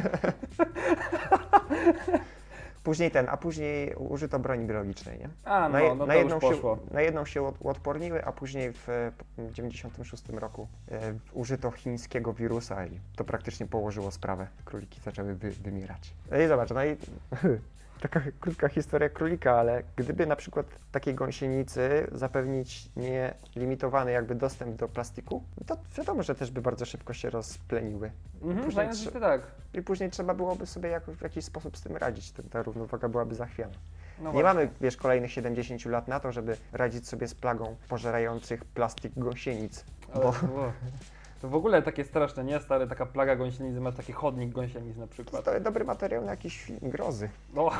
Później ten, a później użyto broni biologicznej, nie? A Na, je- no, no na to jedną się, na jedną się od- uodporniły, a później w e, 1996 roku e, użyto chińskiego wirusa i to praktycznie położyło sprawę. Króliki zaczęły wy, wymierać. No i zobacz, no i taka krótka historia królika, ale gdyby na przykład takiej gąsienicy zapewnić nielimitowany jakby dostęp do plastiku, to wiadomo, że też by bardzo szybko się rozpleniły. Mhm, Później trze- tak. I później trzeba byłoby sobie jako, w jakiś sposób z tym radzić. Ta- Ta równowaga byłaby zachwiana. No Nie mamy, wiesz, kolejnych 70 lat na to, żeby radzić sobie z plagą pożerających plastik gąsienic. Ale Bo to w ogóle takie straszne, nie? Stary, taka plaga gąsienicy, masz taki chodnik gąsienic na przykład. to jest dobry materiał na jakiś film grozy. No,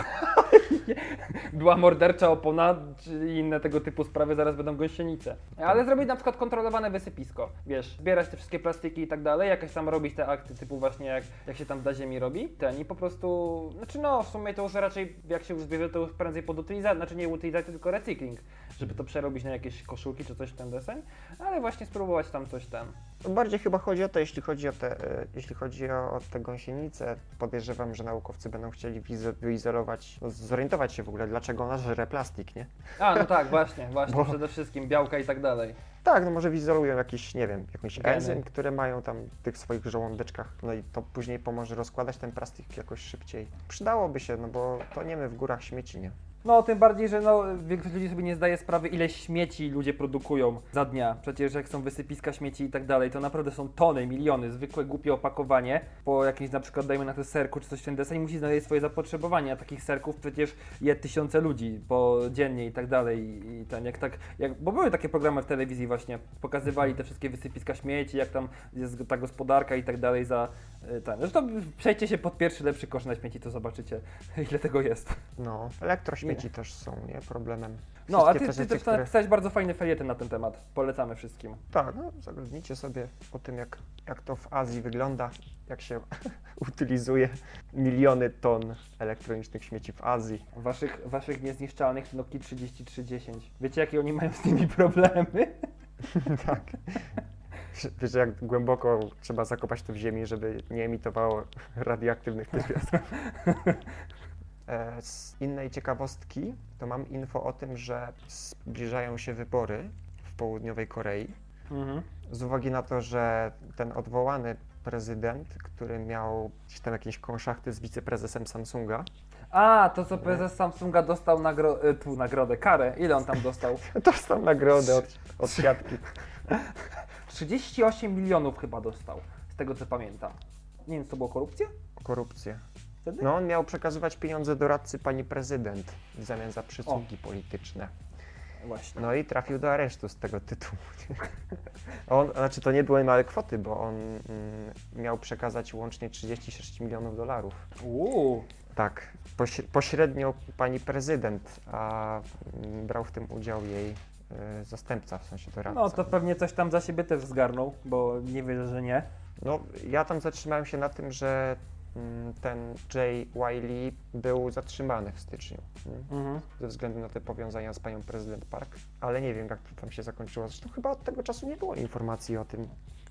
była mordercza opona, czy inne tego typu sprawy, zaraz będą gąsienice. Ale zrobić na przykład kontrolowane wysypisko, wiesz, zbierać te wszystkie plastiki i tak dalej, jakaś tam robić te akty typu właśnie jak, jak się tam da ziemi robi, ten i po prostu, znaczy no, w sumie to już raczej jak się już zbierze, to już prędzej pod utylizację, znaczy nie utylizację, tylko recykling, żeby to przerobić na jakieś koszulki czy coś w ten deseń, ale właśnie spróbować tam coś ten. Bardziej chyba chodzi o to, jeśli chodzi o te, e, jeśli chodzi o, o te gąsienice, podejrzewam, że naukowcy będą chcieli wyizolować, no, zorientować się w ogóle, dlaczego ona żre plastik, nie? A, no tak, właśnie, właśnie, Bo- przede wszystkim białka i tak dalej. Tak, no może wyizolują jakiś, nie wiem, jakąś Geny. enzym, które mają tam w tych swoich żołądeczkach, no i to później pomoże rozkładać ten plastik jakoś szybciej. Przydałoby się, no bo to nie my w górach śmieci, nie? No, tym bardziej, że no, większość ludzi sobie nie zdaje sprawy, ile śmieci ludzie produkują za dnia. Przecież jak są wysypiska śmieci i tak dalej, to naprawdę są tony, miliony, zwykłe głupie opakowanie po jakimś na przykład, dajmy na to serku czy coś w ten deseń, musi znaleźć swoje zapotrzebowanie, a takich serków przecież je tysiące ludzi po dziennie i tak dalej. I, ten, jak tak, jak, bo były takie programy w telewizji właśnie, pokazywali te wszystkie wysypiska śmieci, jak tam jest ta gospodarka i tak dalej za y, ten. Zresztą przejdźcie się pod pierwszy lepszy kosz na śmieci, to zobaczycie, ile tego jest. No, elektrośmieci też są, nie? Problemem. No, a ty, te ty też które- napisałeś bardzo fajny felieton na ten temat. Polecamy wszystkim. Tak, no zaglądnijcie sobie o tym, jak, jak to w Azji wygląda, jak się utylizuje miliony ton elektronicznych śmieci w Azji. Waszych, waszych niezniszczalnych Nokia 3310. Wiecie, jakie oni mają z tymi problemy? tak. Wiesz, jak głęboko trzeba zakopać to w ziemi, żeby nie emitowało radioaktywnych pierwiastków. E, Z innej ciekawostki to mam info o tym, że zbliżają się wybory w południowej Korei. Mhm. Z uwagi na to, że ten odwołany prezydent, który miał gdzieś tam jakieś konszachty z wiceprezesem Samsunga, A, to co prezes Samsunga dostał nagro- e, tu nagrodę, karę. Ile on tam dostał? dostał nagrodę od, od siatki. 38 milionów chyba dostał, z tego co pamiętam. Nie wiem, czy to było korupcja? Korupcję. Wtedy? No on miał przekazywać pieniądze doradcy pani prezydent w zamian za przysługi polityczne. Właśnie. No i trafił do aresztu z tego tytułu. On, znaczy to nie były małe kwoty, bo on mm, miał przekazać łącznie 36 milionów dolarów. Uuu. Tak, poś, pośrednio pani prezydent, a mm, brał w tym udział jej y, zastępca, w sensie doradca. No to pewnie coś tam za siebie też zgarnął, bo nie wierzę, że nie. No, ja tam zatrzymałem się na tym, że ten Jay Wiley był zatrzymany w styczniu mm, Mhm. ze względu na te powiązania z panią prezydent Park, ale nie wiem, jak to tam się zakończyło. Zresztą chyba od tego czasu nie było informacji o tym.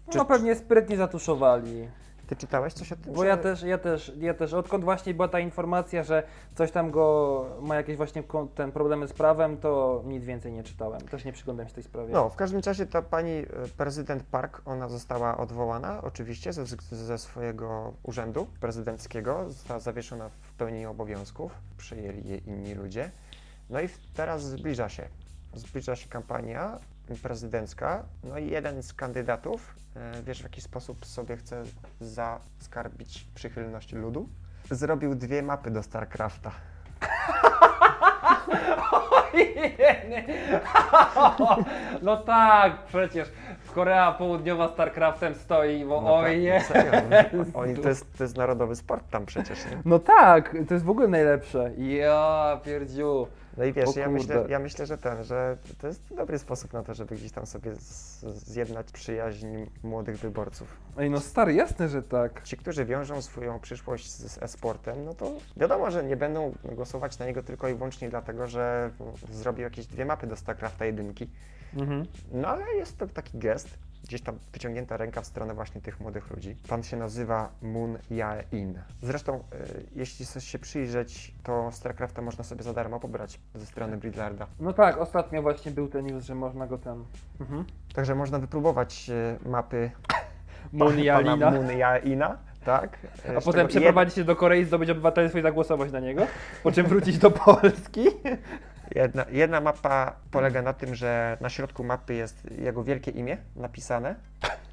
Czy- No pewnie sprytnie zatuszowali. Ty czytałeś coś o tym? Bo że... ja też, ja też, ja też, odkąd właśnie była ta informacja, że coś tam go ma jakieś właśnie ten problemy z prawem, to nic więcej nie czytałem. Też nie przyglądam się tej sprawie. No, w każdym razie ta pani e, prezydent Park, ona została odwołana oczywiście ze, ze swojego urzędu prezydenckiego, została zawieszona w pełnieniu obowiązków, przyjęli je inni ludzie. No i teraz zbliża się, zbliża się kampania prezydencka, no i jeden z kandydatów, e, wiesz w jaki sposób sobie chce zaskarbić przychylność ludu? Zrobił dwie mapy do StarCrafta. No tak, przecież Korea Południowa StarCraftem stoi, bo No oj nie. tak, serio, no. Oni, to, jest, to jest narodowy sport tam przecież, nie? No tak, to jest w ogóle najlepsze. Ja pierdziu. No i wiesz, ja myślę, ja myślę, że ten, że to jest dobry sposób na to, żeby gdzieś tam sobie z, zjednać przyjaźń młodych wyborców. Ej no stary, jasne, że tak. Ci, którzy wiążą swoją przyszłość z, z e-sportem, no to wiadomo, że nie będą głosować na niego tylko i wyłącznie dlatego, że zrobił jakieś dwie mapy do StarCrafta jedynki. Mhm. No ale jest to taki gest, gdzieś tam wyciągnięta ręka w stronę właśnie tych młodych ludzi. Pan się nazywa Moon Jae-in. Zresztą, y, jeśli chcesz się przyjrzeć, to StarCrafta można sobie za darmo pobrać ze strony Bridlarda. No tak, ostatnio właśnie był ten news, że można go tam... Mhm. Także można wypróbować y, mapy Moon pana Jalina. Moon Jae-ina. Tak. A z potem przeprowadzić się do Korei, zdobyć obywatelstwo i zagłosować na niego, po czym wrócić do Polski. Jedna, jedna mapa polega na tym, że na środku mapy jest jego wielkie imię napisane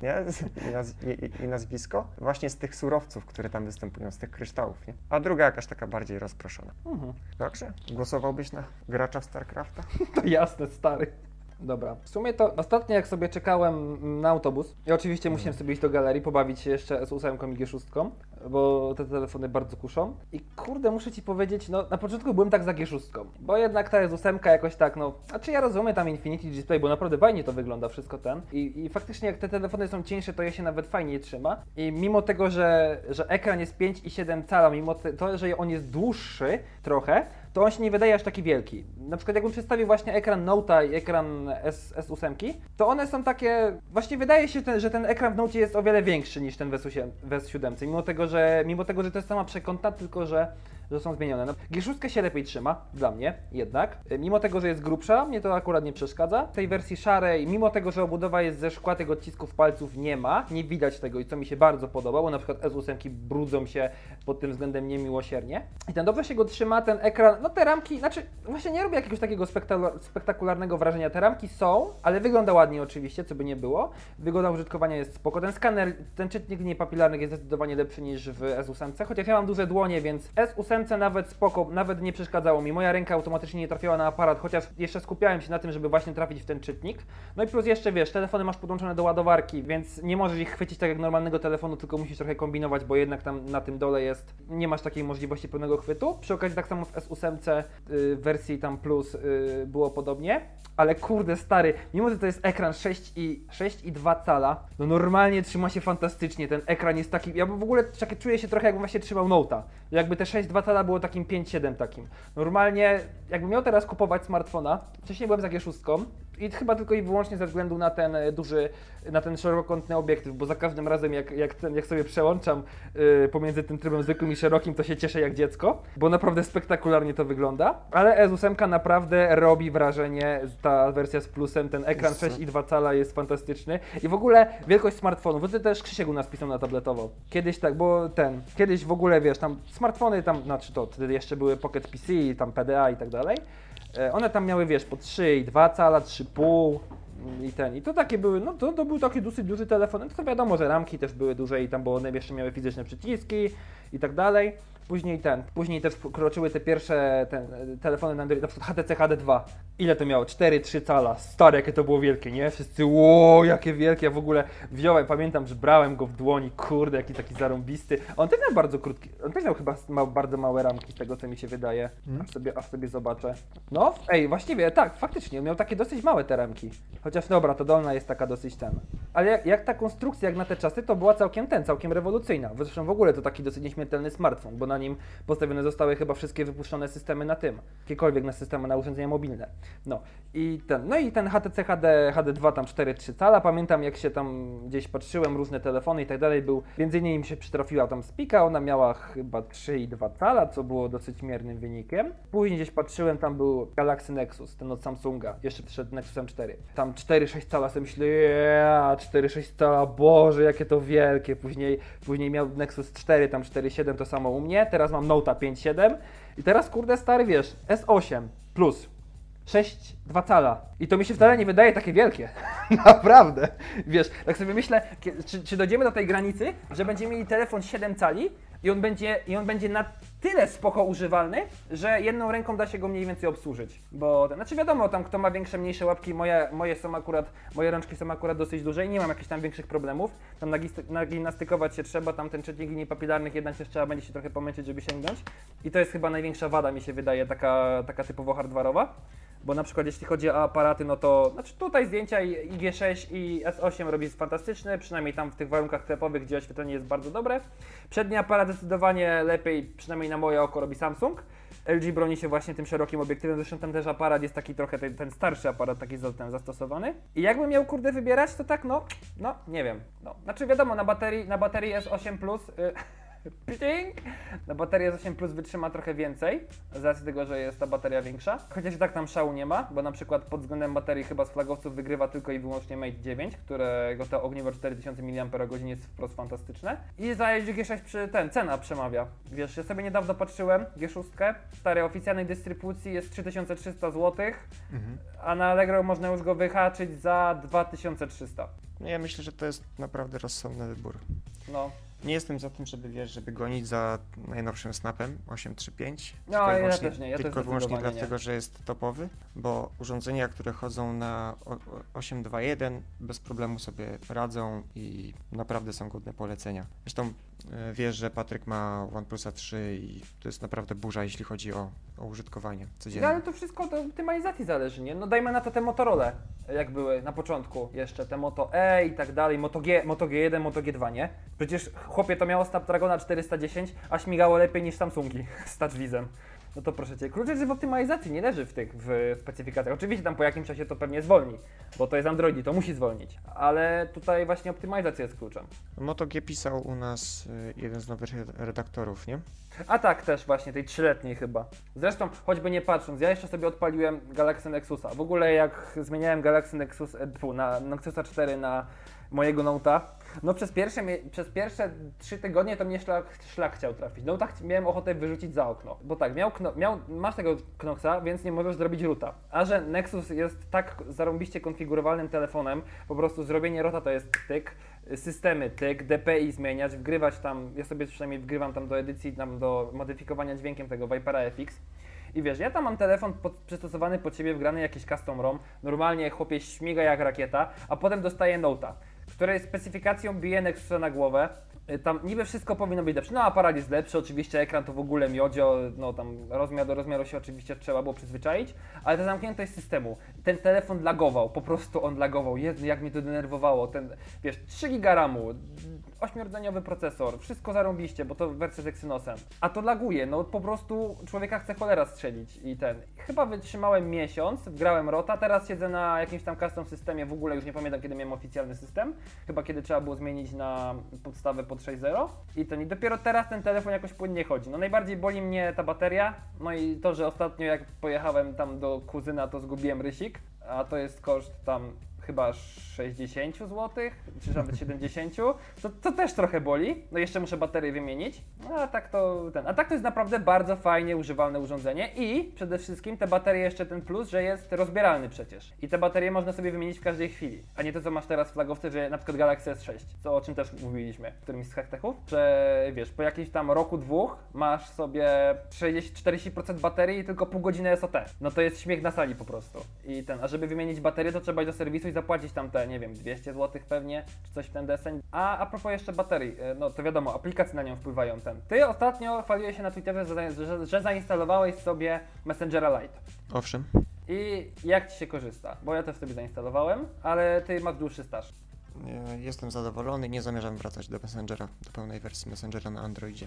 nie? I, naz i, i nazwisko, właśnie z tych surowców, które tam występują, z tych kryształów. Nie? A druga jakaś taka bardziej rozproszona. Mhm. Dobrze? Głosowałbyś na gracza w StarCrafta? To jasne, stary. Dobra, w sumie to ostatnio jak sobie czekałem na autobus i oczywiście musiałem sobie iść do galerii, pobawić się jeszcze z 8 i G6, bo te telefony bardzo kuszą. I kurde, muszę Ci powiedzieć, no na początku byłem tak za G6, bo jednak ta jest 8 jakoś tak, no, a czy ja rozumiem tam Infinity Display, bo naprawdę fajnie to wygląda wszystko ten. I, I faktycznie jak te telefony są cieńsze, to je się nawet fajnie trzyma. I mimo tego, że, że ekran jest 5,7 cala, mimo te, to, że on jest dłuższy trochę, to on się nie wydaje aż taki wielki. Na przykład jakbym przedstawił właśnie ekran Note'a i ekran S, S8, to one są takie, właśnie wydaje się, ten, że ten ekran w Note jest o wiele większy niż ten w S8, w S7, mimo tego, że, mimo tego, że to jest sama przekątna, tylko że są zmienione. No, G6 się lepiej trzyma, dla mnie jednak. Y, Mimo tego, że jest grubsza, mnie to akurat nie przeszkadza. W tej wersji szarej, mimo tego, że obudowa jest ze szkła, tych odcisków palców nie ma, nie widać tego i co mi się bardzo podobało, na przykład S8 brudzą się pod tym względem niemiłosiernie. I ten dobrze się go trzyma, ten ekran, no te ramki, znaczy właśnie nie robię jakiegoś takiego spektakular- spektakularnego wrażenia. Te ramki są, ale wygląda ładnie oczywiście, co by nie było. Wygoda użytkowania jest spoko. Ten skaner, ten czytnik linii papilarnych jest zdecydowanie lepszy niż w S8, chociaż ja mam duże dłonie, więc S8 nawet spoko, nawet nie przeszkadzało mi. Moja ręka automatycznie nie trafiała na aparat, chociaż jeszcze skupiałem się na tym, żeby właśnie trafić w ten czytnik. No i plus jeszcze wiesz, telefony masz podłączone do ładowarki, więc nie możesz ich chwycić tak jak normalnego telefonu, tylko musisz trochę kombinować, bo jednak tam na tym dole jest, nie masz takiej możliwości pełnego chwytu. Przy okazji tak samo w S8 y, wersji tam plus y, było podobnie. Ale kurde stary, mimo że to jest ekran 6 i 6 i 2 cala, no normalnie trzyma się fantastycznie. Ten ekran jest taki. Ja w ogóle czuję się trochę jakbym właśnie trzymał Note'a. Jakby te 6 2 cala było takim 5-7 takim. Normalnie, jakbym miał teraz kupować smartfona, wcześniej byłem za G6 i chyba tylko i wyłącznie ze względu na ten e, duży, na ten szerokokątny obiektyw, bo za każdym razem jak, jak, ten, jak sobie przełączam y, pomiędzy tym trybem zwykłym i szerokim, to się cieszę jak dziecko, bo naprawdę spektakularnie to wygląda. Ale S8 naprawdę robi wrażenie, ta wersja z plusem, ten ekran Wiesz co? 6,2 cala jest fantastyczny i w ogóle wielkość smartfonu, bo ty też Krzysiek u nas pisał na tabletowo. Kiedyś tak, bo ten, kiedyś w ogóle wiesz, tam smartfony tam, znaczy to, wtedy jeszcze były Pocket PC, tam PDA i tak dalej. E, One tam miały, wiesz, po 3,2 cala, 3,5 i ten. I to takie były, no to, to był taki dosyć duży telefon. No to wiadomo, że ramki też były duże i tam, bo one jeszcze miały fizyczne przyciski i tak dalej. Później ten, później też wkroczyły te pierwsze ten, e, telefony na Android, na przykład HTC HD2. Ile to miało? 4-3 cala. Stare, jakie to było wielkie, nie? Wszyscy, ło, jakie wielkie. Ja w ogóle wziąłem, pamiętam, że brałem go w dłoni, kurde, jaki taki zarąbisty. On też miał bardzo krótki, on też miał chyba ma bardzo małe ramki, z tego co mi się wydaje. Aż sobie, aż sobie zobaczę. No, ej, właściwie tak, faktycznie, miał takie dosyć małe te ramki. Chociaż dobra, to dolna jest taka dosyć ten. Ale jak, jak ta konstrukcja, jak na te czasy, to była całkiem ten, całkiem rewolucyjna. Zresztą w ogóle to taki dosyć nieśmiertelny smartfon, bo na nim postawione zostały chyba wszystkie wypuszczone systemy na tym. Jakiekolwiek na systemy na urządzenia mobilne. No i ten, no i ten HTC HD, HD2 tam 4,3 cala. Pamiętam jak się tam gdzieś patrzyłem, różne telefony i tak dalej, był, między innymi mi się przytrafiła tam Spika, ona miała chyba 3,2 cala, co było dosyć miernym wynikiem. Później gdzieś patrzyłem, tam był Galaxy Nexus, ten od Samsunga, jeszcze przed Nexusem 4. Tam 4,6 cala, sobie myślę, yeah, 4,6 cala, Boże, jakie to wielkie. Później, później miał Nexus 4, tam 4,7 to samo u mnie, teraz mam Note'a 5,7 i teraz kurde stary, wiesz, S8 plus 6,2 cala. I to mi się wcale nie wydaje takie wielkie. Naprawdę. Wiesz, tak sobie myślę, czy, czy dojdziemy do tej granicy, że będziemy mieli telefon 7 cali i on będzie, i on będzie na tyle spoko używalny, że jedną ręką da się go mniej więcej obsłużyć. Bo, znaczy wiadomo, tam kto ma większe, mniejsze łapki, moje, moje są akurat, moje rączki są akurat dosyć duże i nie mam jakichś tam większych problemów. Tam nagimnastykować się trzeba, tam ten czytnik linii papilarnych jednak też trzeba będzie się trochę pomęczyć, żeby sięgnąć. I to jest chyba największa wada, mi się wydaje, taka, taka typowo hardware'owa. Bo na przykład jeśli chodzi o aparaty, no to znaczy tutaj zdjęcia i i G6 i S8 robi fantastyczne, przynajmniej tam w tych warunkach sklepowych, gdzie oświetlenie jest bardzo dobre. Przedni aparat zdecydowanie lepiej, przynajmniej na moje oko, robi Samsung. LG broni się właśnie tym szerokim obiektywem, zresztą ten też aparat jest taki trochę ten, ten starszy aparat, taki ten zastosowany. I jakbym miał kurde wybierać, to tak no, no nie wiem. No. Znaczy wiadomo, na baterii, na baterii S8 Plus y, Ping! Na baterię z 8 Plus wytrzyma trochę więcej, z racji tego, że jest ta bateria większa. Chociaż i tak tam szału nie ma, bo na przykład pod względem baterii chyba z flagowców wygrywa tylko i wyłącznie Mate 9, którego to ogniwo 4000 mAh jest wprost fantastyczne. I za G6 przy ten, cena przemawia. Wiesz, ja sobie niedawno patrzyłem, G6, starej oficjalnej dystrybucji jest 3300 zł, Mhm. a na Allegro można już go wyhaczyć za 2300. No ja myślę, że to jest naprawdę rozsądny wybór. No, Nie jestem za tym, żeby wiesz, żeby gonić za najnowszym snapem 835. No, tylko ja wyłącznie- też nie, ja też Tylko i wyłącznie dlatego, że jest topowy, bo urządzenia, które chodzą na o- o- 821 bez problemu sobie radzą i naprawdę są godne polecenia. Zresztą wiesz, że Patryk ma OnePlusa 3 i to jest naprawdę burza, jeśli chodzi o, o użytkowanie No, codzienne. ale to wszystko od optymalizacji zależy, nie? No dajmy na to te Motorola, jak były na początku jeszcze, te Moto E i tak dalej, Moto, G, Moto G1, Moto G2, nie? Przecież chłopie to miało Snapdragona 410, a śmigało lepiej niż Samsungi z TouchWizem. No to proszę Cię, klucz jest w optymalizacji, nie leży w tych w specyfikacjach. Oczywiście tam po jakimś czasie to pewnie zwolni, bo to jest Android, to musi zwolnić. Ale tutaj właśnie optymalizacja jest kluczem. Moto G pisał u nas e, jeden z nowych red- redaktorów, nie? A tak też właśnie, tej trzyletniej chyba. Zresztą, choćby nie patrząc, ja jeszcze sobie odpaliłem Galaxy Nexusa. W ogóle jak zmieniałem Galaxy Nexus e, na Nexusa 4 na mojego Note'a, no przez pierwsze, przez pierwsze trzy tygodnie to mnie szlak, szlak chciał trafić. Note'a miałem ochotę wyrzucić za okno. Bo tak, miał, miał masz tego Knoxa, więc nie możesz zrobić ruta. A że Nexus jest tak zarąbiście konfigurowalnym telefonem, po prostu zrobienie rota to jest tyk, systemy tyk, DPI zmieniać, wgrywać tam, ja sobie przynajmniej wgrywam tam do edycji, tam do modyfikowania dźwiękiem tego Vipera FX. I wiesz, ja tam mam telefon pod, przystosowany pod ciebie, wgrany jakiś custom ROM, normalnie chłopie śmiga jak rakieta, a potem dostaję Note'a, której specyfikacją bije Nexusa na głowę. Y, Tam niby wszystko powinno być lepsze. No aparat jest lepszy, oczywiście ekran to w ogóle miodzio, no tam rozmiar do rozmiaru się oczywiście trzeba było przyzwyczaić, ale ta zamkniętość systemu, ten telefon lagował, po prostu on lagował, Jezu, jak mnie to denerwowało, ten, wiesz, 3 giga RAMu, 8-rdzeniowy procesor, wszystko zarąbiście, bo to wersja z Exynosem, a to laguje, no po prostu człowieka chce cholera strzelić i ten, chyba wytrzymałem miesiąc, wgrałem Rota, teraz siedzę na jakimś tam custom systemie, w ogóle już nie pamiętam kiedy miałem oficjalny system, chyba kiedy trzeba było zmienić na podstawę pod 6.0 i ten, i dopiero teraz ten telefon jakoś płynnie chodzi. No najbardziej boli mnie ta bateria, no i to, że ostatnio jak pojechałem tam do kuzyna, to zgubiłem rysik, a to jest koszt tam chyba 60 zł, czy nawet 70, to, to też trochę boli. No jeszcze muszę baterię wymienić. No a tak to ten. A tak to jest naprawdę bardzo fajnie używalne urządzenie i przede wszystkim te baterie jeszcze ten plus, że jest rozbieralny przecież. I te baterie można sobie wymienić w każdej chwili. A nie to co masz teraz w flagowce, że na przykład Galaxy S6, co o czym też mówiliśmy w którymś z hacktechów, że wiesz, po jakimś tam roku, dwóch masz sobie 30-40% baterii i tylko pół godziny SOT. No to jest śmiech na sali po prostu. I ten, a żeby wymienić baterię, to trzeba iść do serwisu i zapłacić tam te, nie wiem, 200 zł pewnie, czy coś w ten deseń. A a propos jeszcze baterii, e, no to wiadomo, aplikacje na nią wpływają ten. Ty ostatnio chwaliłeś się na Twitterze, że, że, że zainstalowałeś sobie Messengera Lite. Owszem. I jak Ci się korzysta? Bo ja też sobie zainstalowałem, ale Ty masz dłuższy staż. Jestem zadowolony, nie zamierzam wracać do Messengera, do pełnej wersji Messengera na Androidzie.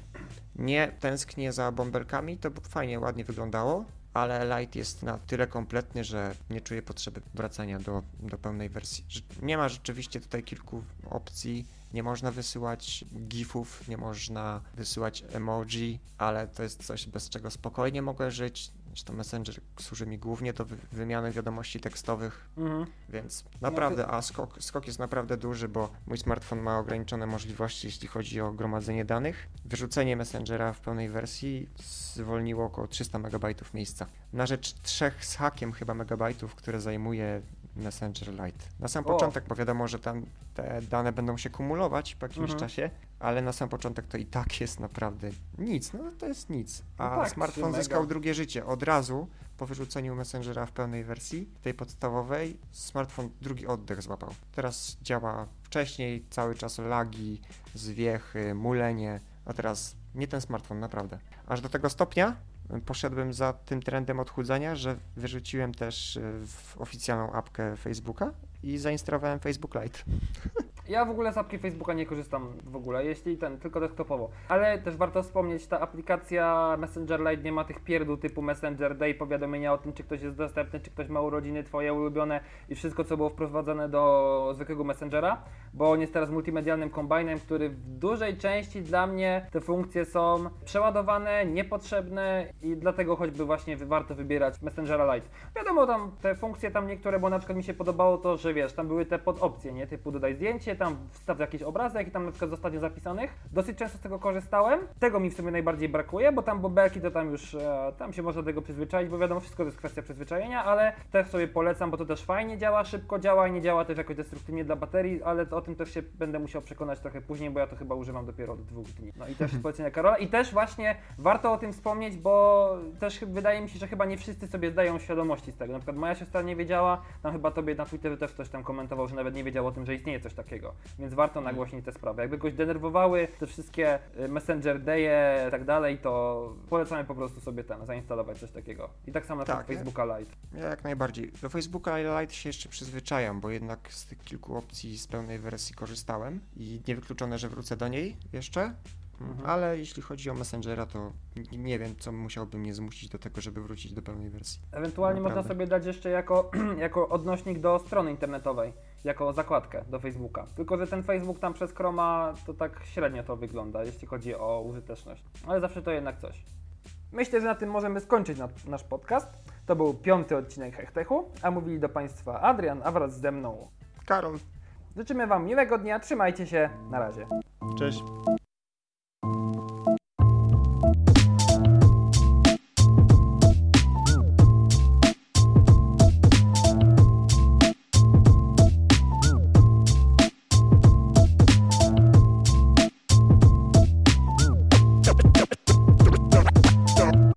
Nie tęsknię za bąbelkami, to fajnie, ładnie wyglądało, ale Lite jest na tyle kompletny, że nie czuję potrzeby wracania do, do pełnej wersji. Nie ma rzeczywiście tutaj kilku opcji, nie można wysyłać gifów, nie można wysyłać emoji, ale to jest coś, bez czego spokojnie mogę żyć. Zresztą Messenger służy mi głównie do wy- wymiany wiadomości tekstowych, Mhm. więc naprawdę, a skok, skok jest naprawdę duży, bo mój smartfon ma ograniczone możliwości, jeśli chodzi o gromadzenie danych. Wyrzucenie Messengera w pełnej wersji zwolniło około 300 MB miejsca. Na rzecz trzech z hakiem chyba megabajtów, które zajmuje Messenger Lite. Na sam O. początek, bo wiadomo, że tam te dane będą się kumulować po jakimś Mhm. czasie, ale na sam początek to i tak jest naprawdę nic, no to jest nic. A No tak, smartfon 3 zyskał mega. drugie życie od razu po wyrzuceniu Messengera w pełnej wersji, tej podstawowej, smartfon drugi oddech złapał. Teraz działa wcześniej, cały czas lagi, zwiechy, mulenie, a teraz nie ten smartfon, naprawdę. Aż do tego stopnia y, poszedłem za tym trendem odchudzania, że wyrzuciłem też y, w oficjalną apkę Facebooka i zainstalowałem Facebook Lite. Ja w ogóle z apki Facebooka nie korzystam w ogóle, jeśli ten, tylko desktopowo. Ale też warto wspomnieć, ta aplikacja Messenger Lite nie ma tych pierdół typu Messenger Day, powiadomienia o tym, czy ktoś jest dostępny, czy ktoś ma urodziny twoje ulubione i wszystko, co było wprowadzane do zwykłego Messengera, bo on jest teraz multimedialnym kombajnem, który w dużej części dla mnie te funkcje są przeładowane, niepotrzebne i dlatego choćby właśnie warto wybierać Messengera Lite. Wiadomo, tam te funkcje tam niektóre, bo na przykład mi się podobało to, że wiesz, tam były te podopcje, nie? Typu dodaj zdjęcie, tam wstaw jakiś obrazek i tam na przykład z ostatnio zapisanych. Dosyć często z tego korzystałem. Tego mi w sumie najbardziej brakuje, bo tam bobelki to tam już, e, tam się można do tego przyzwyczaić, bo wiadomo, wszystko to jest kwestia przyzwyczajenia, ale też sobie polecam, bo to też fajnie działa, szybko działa i nie działa też jakoś destruktywnie dla baterii, ale o tym też się będę musiał przekonać trochę później, bo ja to chyba używam dopiero od dwóch dni. No i też z polecenia Karola. I też właśnie warto o tym wspomnieć, bo też wydaje mi się, że chyba nie wszyscy sobie zdają świadomości z tego. Na przykład moja siostra nie wiedziała, tam chyba tobie na Twitterze też ktoś tam komentował, że nawet nie wiedział o tym, że istnieje coś takiego. Więc warto nagłośnić te sprawy. Jakby kogoś denerwowały te wszystkie y, Messenger Day'e i tak dalej, to polecamy po prostu sobie ten, zainstalować coś takiego. I tak samo na Tak, Facebooka Lite. Ja jak najbardziej. Do Facebooka Lite się jeszcze przyzwyczajam, bo jednak z tych kilku opcji z pełnej wersji korzystałem i niewykluczone, że wrócę do niej jeszcze. Mhm. Ale jeśli chodzi o Messengera, to nie wiem, co musiałby mnie zmusić do tego, żeby wrócić do pełnej wersji. Ewentualnie można Naprawdę. sobie dać jeszcze jako, jako odnośnik do strony internetowej, jako zakładkę do Facebooka. Tylko, że ten Facebook tam przez Chroma to tak średnio to wygląda, jeśli chodzi o użyteczność. Ale zawsze to jednak coś. Myślę, że na tym możemy skończyć na, nasz podcast. To był piąty odcinek Hechtechu, a mówili do Państwa Adrian, a wraz ze mną. Karol, Życzymy Wam miłego dnia, trzymajcie się, na razie. cześć.